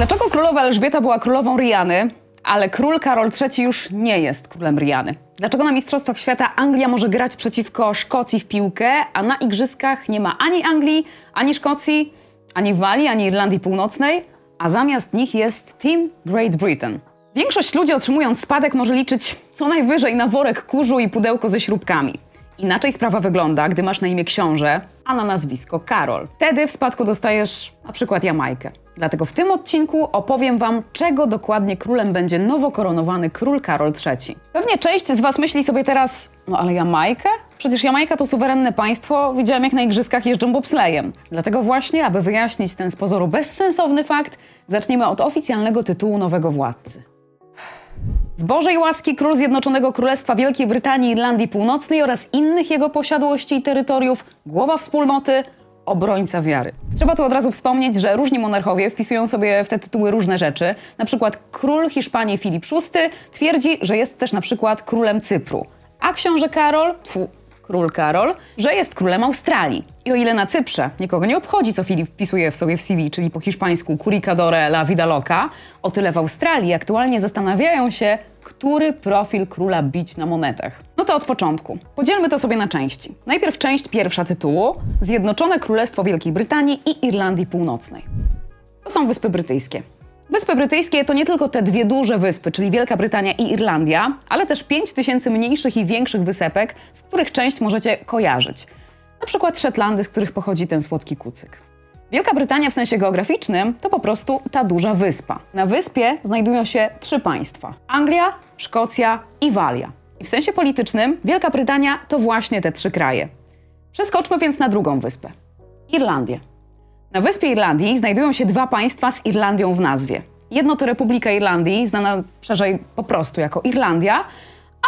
Dlaczego królowa Elżbieta była królową Riany, ale król Karol III już nie jest królem Riany? Dlaczego na Mistrzostwach Świata Anglia może grać przeciwko Szkocji w piłkę, a na Igrzyskach nie ma ani Anglii, ani Szkocji, ani Walii, ani Irlandii Północnej, a zamiast nich jest Team Great Britain? Większość ludzi otrzymując spadek może liczyć co najwyżej na worek kurzu i pudełko ze śrubkami. Inaczej sprawa wygląda, gdy masz na imię książę, a na nazwisko Karol. Wtedy w spadku dostajesz na przykład Jamajkę. Dlatego w tym odcinku opowiem Wam, czego dokładnie królem będzie nowo koronowany król Karol III. Pewnie część z Was myśli sobie teraz, no ale Jamajkę? Przecież Jamajka to suwerenne państwo, widziałem jak na igrzyskach jeżdżą bobslejem. Dlatego właśnie, aby wyjaśnić ten z pozoru bezsensowny fakt, zaczniemy od oficjalnego tytułu nowego władcy. Z Bożej łaski król Zjednoczonego Królestwa Wielkiej Brytanii Irlandii Północnej oraz innych jego posiadłości i terytoriów, głowa wspólnoty, obrońca wiary. Trzeba tu od razu wspomnieć, że różni monarchowie wpisują sobie w te tytuły różne rzeczy. Na przykład król Hiszpanii Filip VI twierdzi, że jest też na przykład królem Cypru. A książę Karol, tfu, król Karol, że jest królem Australii. I o ile na Cyprze nikogo nie obchodzi, co Filip wpisuje w sobie w CV, czyli po hiszpańsku curicadore la vida loca, o tyle w Australii aktualnie zastanawiają się, który profil króla bić na monetach. No to od początku. Podzielmy to sobie na części. Najpierw część pierwsza tytułu Zjednoczone Królestwo Wielkiej Brytanii i Irlandii Północnej. To są Wyspy Brytyjskie. Wyspy Brytyjskie to nie tylko te dwie duże wyspy, czyli Wielka Brytania i Irlandia, ale też 5 tysięcy mniejszych i większych wysepek, z których część możecie kojarzyć. Na przykład Szetlandy, z których pochodzi ten słodki kucyk. Wielka Brytania w sensie geograficznym to po prostu ta duża wyspa. Na wyspie znajdują się trzy państwa: Anglia, Szkocja i Walia. I w sensie politycznym Wielka Brytania to właśnie te trzy kraje. Przeskoczmy więc na drugą wyspę Irlandię. Na wyspie Irlandii znajdują się dwa państwa z Irlandią w nazwie. Jedno to Republika Irlandii, znana szerzej po prostu jako Irlandia,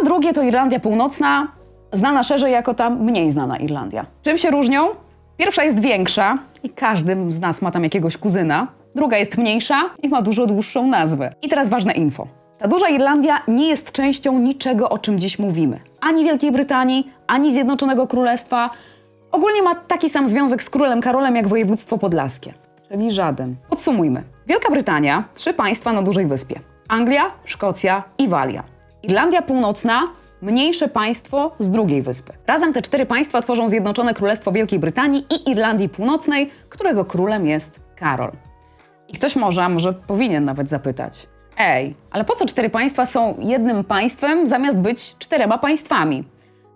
a drugie to Irlandia Północna, znana szerzej jako ta mniej znana Irlandia. Czym się różnią? Pierwsza jest większa i każdy z nas ma tam jakiegoś kuzyna. Druga jest mniejsza i ma dużo dłuższą nazwę. I teraz ważne info. Ta duża Irlandia nie jest częścią niczego, o czym dziś mówimy. Ani Wielkiej Brytanii, ani Zjednoczonego Królestwa. Ogólnie ma taki sam związek z królem Karolem jak województwo podlaskie. Czyli żaden. Podsumujmy. Wielka Brytania, trzy państwa na dużej wyspie. Anglia, Szkocja i Walia. Irlandia Północna, mniejsze państwo z drugiej wyspy. Razem te cztery państwa tworzą Zjednoczone Królestwo Wielkiej Brytanii i Irlandii Północnej, którego królem jest Karol. I ktoś może, a może powinien nawet zapytać: Ej, ale po co cztery państwa są jednym państwem zamiast być czterema państwami?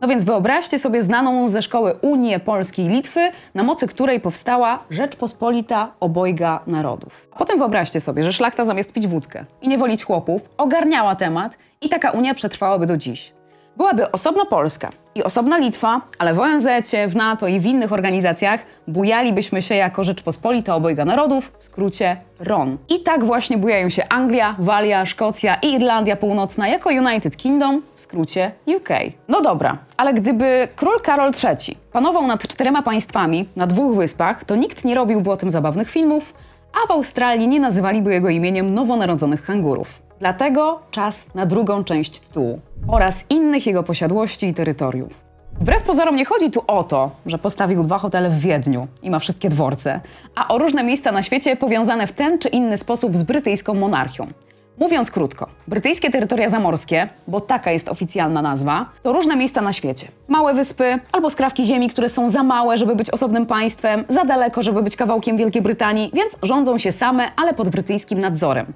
No więc wyobraźcie sobie znaną ze szkoły Unię Polski i Litwy, na mocy której powstała Rzeczpospolita Obojga Narodów. A potem wyobraźcie sobie, że szlachta zamiast pić wódkę i nie wolić chłopów, ogarniała temat i taka Unia przetrwałaby do dziś. Byłaby osobna Polska i osobna Litwa, ale w ONZ, w NATO i w innych organizacjach bujalibyśmy się jako Rzeczpospolita Obojga Narodów, w skrócie RON. I tak właśnie bujają się Anglia, Walia, Szkocja i Irlandia Północna jako United Kingdom, w skrócie UK. No dobra, ale gdyby król Karol III panował nad czterema państwami na dwóch wyspach, to nikt nie robiłby o tym zabawnych filmów, a w Australii nie nazywaliby jego imieniem nowonarodzonych kangurów. Dlatego czas na drugą część tytułu oraz innych jego posiadłości i terytoriów. Wbrew pozorom nie chodzi tu o to, że postawił dwa hotele w Wiedniu i ma wszystkie dworce, a o różne miejsca na świecie powiązane w ten czy inny sposób z brytyjską monarchią. Mówiąc krótko, brytyjskie terytoria zamorskie, bo taka jest oficjalna nazwa, to różne miejsca na świecie. Małe wyspy albo skrawki ziemi, które są za małe, żeby być osobnym państwem, za daleko, żeby być kawałkiem Wielkiej Brytanii, więc rządzą się same, ale pod brytyjskim nadzorem.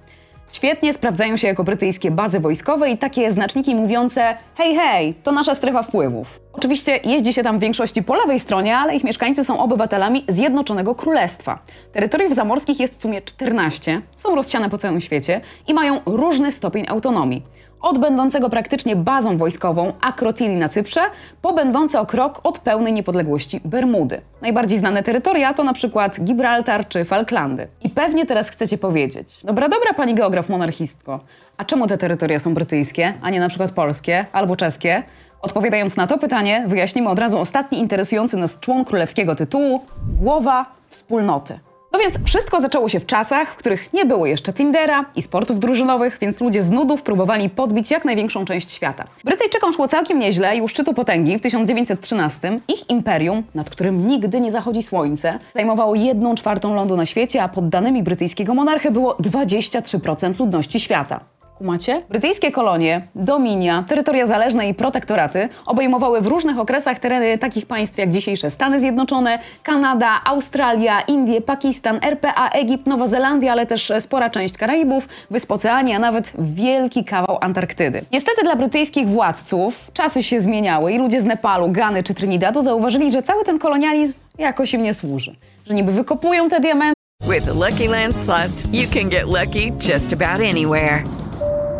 Świetnie sprawdzają się jako brytyjskie bazy wojskowe i takie znaczniki mówiące hej, hej, to nasza strefa wpływów. Oczywiście jeździ się tam w większości po lewej stronie, ale ich mieszkańcy są obywatelami Zjednoczonego Królestwa. Terytoriów zamorskich jest w sumie 14, są rozsiane po całym świecie i mają różny stopień autonomii. Od będącego praktycznie bazą wojskową Akrotiri na Cyprze, po będące o krok od pełnej niepodległości Bermudy. Najbardziej znane terytoria to na przykład Gibraltar czy Falklandy. I pewnie teraz chcecie powiedzieć, dobra, dobra pani geograf monarchistko, a czemu te terytoria są brytyjskie, a nie na przykład polskie albo czeskie? Odpowiadając na to pytanie, wyjaśnimy od razu ostatni interesujący nas człon królewskiego tytułu głowa wspólnoty. No więc wszystko zaczęło się w czasach, w których nie było jeszcze Tindera i sportów drużynowych, więc ludzie z nudów próbowali podbić jak największą część świata. Brytyjczykom szło całkiem nieźle i u szczytu potęgi w 1913 ich imperium, nad którym nigdy nie zachodzi słońce, zajmowało jedną czwartą lądu na świecie, a poddanymi brytyjskiego monarchy było 23% ludności świata. Kumacie? Brytyjskie kolonie, dominia, terytoria zależne i protektoraty obejmowały w różnych okresach tereny takich państw jak dzisiejsze Stany Zjednoczone, Kanada, Australia, Indie, Pakistan, RPA, Egipt, Nowa Zelandia, ale też spora część Karaibów, Wysp Oceanii, a nawet wielki kawał Antarktydy. Niestety dla brytyjskich władców czasy się zmieniały i ludzie z Nepalu, Gany czy Trinidadu zauważyli, że cały ten kolonializm jakoś im nie służy. Że niby wykopują te diamenty, With the Lucky Land slots, you can get lucky just about anywhere.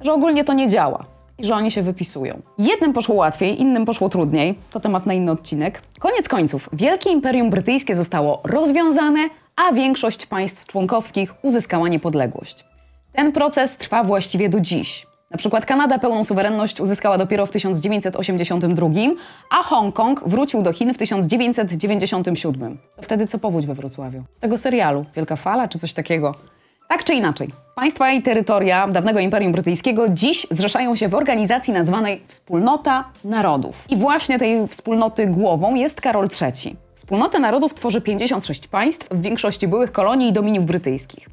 Że ogólnie to nie działa i że oni się wypisują. Jednym poszło łatwiej, innym poszło trudniej. To temat na inny odcinek. Koniec końców, Wielkie Imperium Brytyjskie zostało rozwiązane, a większość państw członkowskich uzyskała niepodległość. Ten proces trwa właściwie do dziś. Na przykład Kanada pełną suwerenność uzyskała dopiero w 1982, a Hongkong wrócił do Chin w 1997. To wtedy co powódź we Wrocławiu? Z tego serialu Wielka Fala czy coś takiego. Tak czy inaczej, państwa i terytoria dawnego Imperium Brytyjskiego dziś zrzeszają się w organizacji nazwanej Wspólnota Narodów. I właśnie tej wspólnoty głową jest Karol III. Wspólnotę Narodów tworzy 56 państw, w większości byłych kolonii i dominiów brytyjskich.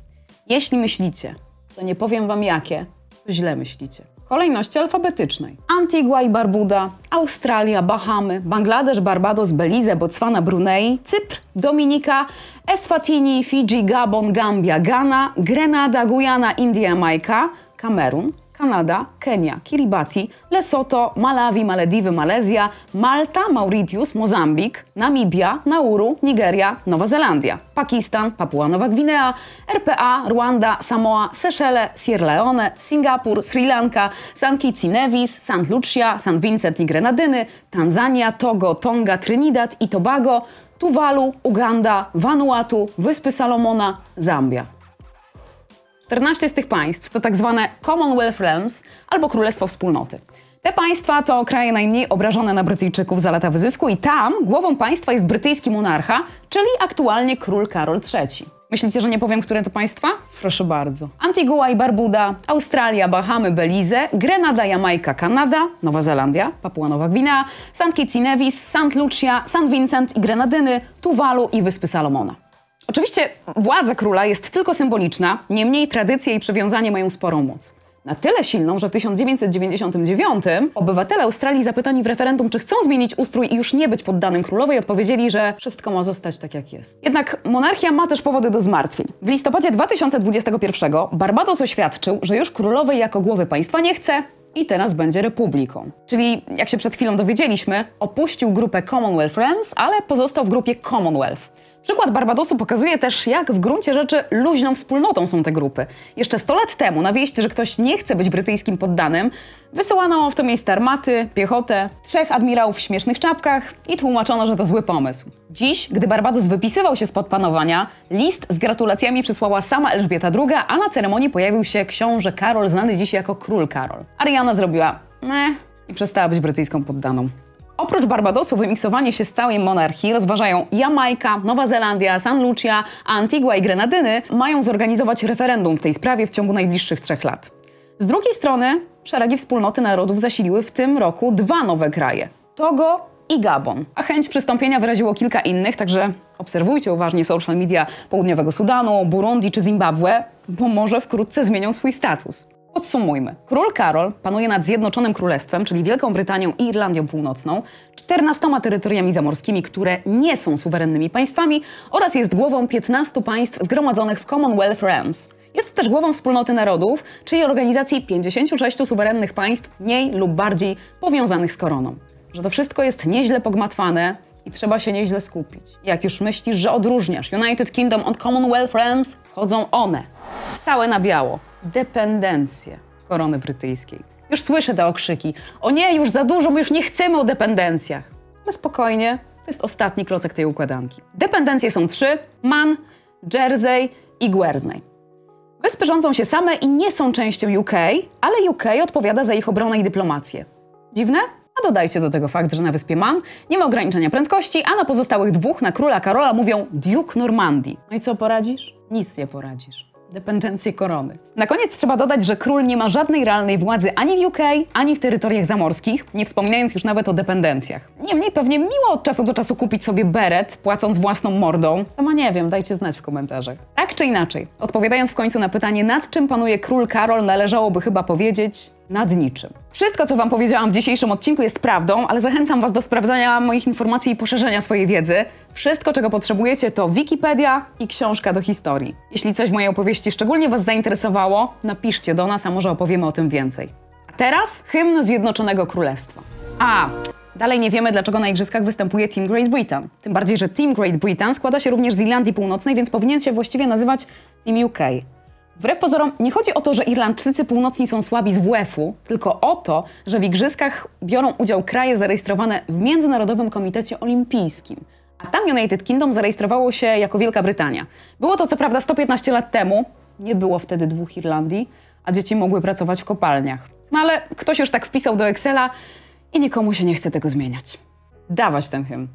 Jeśli myślicie, to nie powiem wam jakie, to źle myślicie. Kolejności alfabetycznej. Antigua i Barbuda, Australia, Bahamy, Bangladesz, Barbados, Belize, Botswana, Brunei, Cypr, Dominika, Eswatini, Fidżi, Gabon, Gambia, Ghana, Grenada, Gujana, India, Jamajka, Kamerun, Kanada, Kenia, Kiribati, Lesotho, Malawi, Malediwy, Malezja, Malta, Mauritius, Mozambik, Namibia, Nauru, Nigeria, Nowa Zelandia, Pakistan, Papua Nowa Gwinea, RPA, Rwanda, Samoa, Seszele, Sierra Leone, Singapur, Sri Lanka, San Kitts i Nevis, St. Lucia, St. Vincent i Grenadyny, Tanzania, Togo, Tonga, Trinidad i Tobago, Tuwalu, Uganda, Vanuatu, Wyspy Salomona, Zambia. 14 z tych państw to tak zwane Commonwealth Realms albo Królestwo Wspólnoty. Te państwa to kraje najmniej obrażone na Brytyjczyków za lata wyzysku i tam głową państwa jest brytyjski monarcha, czyli aktualnie król Karol III. Myślicie, że nie powiem, które to państwa? Proszę bardzo. Antigua i Barbuda, Australia, Bahamy, Belize, Grenada, Jamajka, Kanada, Nowa Zelandia, Papua Nowa Gwinea, St. Kitts i Nevis, St. Lucia, St. Vincent i Grenadyny, Tuwalu i Wyspy Salomona. Oczywiście władza króla jest tylko symboliczna, niemniej tradycje i przywiązanie mają sporą moc. Na tyle silną, że w 1999 obywatele Australii zapytani w referendum, czy chcą zmienić ustrój i już nie być poddanym królowej, odpowiedzieli, że wszystko ma zostać tak, jak jest. Jednak monarchia ma też powody do zmartwień. W listopadzie 2021 Barbados oświadczył, że już królowej jako głowy państwa nie chce, i teraz będzie republiką. Czyli, jak się przed chwilą dowiedzieliśmy, opuścił grupę Commonwealth Realms, ale pozostał w grupie Commonwealth. Przykład Barbadosu pokazuje też, jak w gruncie rzeczy luźną wspólnotą są te grupy. Jeszcze 100 lat temu na wieść, że ktoś nie chce być brytyjskim poddanym, wysyłano w to miejsce armaty, piechotę, trzech admirałów w śmiesznych czapkach i tłumaczono, że to zły pomysł. Dziś, gdy Barbados wypisywał się spod panowania, list z gratulacjami przysłała sama Elżbieta II, a na ceremonii pojawił się książę Karol, znany dziś jako król Karol. Ariana zrobiła meh i przestała być brytyjską poddaną. Oprócz Barbadosu wymiksowanie się z całej monarchii rozważają Jamajka, Nowa Zelandia, San Lucia, Antigua i Grenadyny mają zorganizować referendum w tej sprawie w ciągu najbliższych trzech lat. Z drugiej strony szeregi wspólnoty narodów zasiliły w tym roku dwa nowe kraje Togo i Gabon. A chęć przystąpienia wyraziło kilka innych, także obserwujcie uważnie social media Południowego Sudanu, Burundi czy Zimbabwe, bo może wkrótce zmienią swój status. Podsumujmy. Król Karol panuje nad Zjednoczonym Królestwem, czyli Wielką Brytanią i Irlandią Północną, 14 terytoriami zamorskimi, które nie są suwerennymi państwami oraz jest głową 15 państw zgromadzonych w Commonwealth Realms. Jest też głową wspólnoty narodów, czyli organizacji 56 suwerennych państw, mniej lub bardziej powiązanych z koroną. Że to wszystko jest nieźle pogmatwane i trzeba się nieźle skupić. Jak już myślisz, że odróżniasz United Kingdom od Commonwealth Realms, wchodzą one. Całe na biało. Dependencje korony brytyjskiej. Już słyszę te okrzyki. O nie, już za dużo, my już nie chcemy o dependencjach. Ale spokojnie, to jest ostatni klocek tej układanki. Dependencje są trzy: Man, Jersey i Guernsey. Wyspy rządzą się same i nie są częścią UK, ale UK odpowiada za ich obronę i dyplomację. Dziwne? A dodajcie do tego fakt, że na wyspie Man nie ma ograniczenia prędkości, a na pozostałych dwóch, na króla Karola, mówią Duke Normandii. No i co poradzisz? Nic nie poradzisz. Dependencje korony. Na koniec trzeba dodać, że król nie ma żadnej realnej władzy ani w UK, ani w terytoriach zamorskich, nie wspominając już nawet o dependencjach. Niemniej pewnie miło od czasu do czasu kupić sobie beret, płacąc własną mordą. Co ma nie wiem, dajcie znać w komentarzach. Tak czy inaczej, odpowiadając w końcu na pytanie, nad czym panuje król Karol, należałoby chyba powiedzieć nad niczym. Wszystko, co Wam powiedziałam w dzisiejszym odcinku jest prawdą, ale zachęcam Was do sprawdzania moich informacji i poszerzenia swojej wiedzy. Wszystko, czego potrzebujecie, to Wikipedia i książka do historii. Jeśli coś w mojej opowieści szczególnie Was zainteresowało, napiszcie do nas, a może opowiemy o tym więcej. A teraz hymn Zjednoczonego Królestwa. A, dalej nie wiemy, dlaczego na igrzyskach występuje Team Great Britain. Tym bardziej, że Team Great Britain składa się również z Irlandii Północnej, więc powinien się właściwie nazywać Team UK. Wbrew pozorom nie chodzi o to, że Irlandczycy Północni są słabi z WF-u, tylko o to, że w igrzyskach biorą udział kraje zarejestrowane w Międzynarodowym Komitecie Olimpijskim. A tam United Kingdom zarejestrowało się jako Wielka Brytania. Było to co prawda 115 lat temu, nie było wtedy dwóch Irlandii, a dzieci mogły pracować w kopalniach. No ale ktoś już tak wpisał do Excela i nikomu się nie chce tego zmieniać. Dawać ten hymn.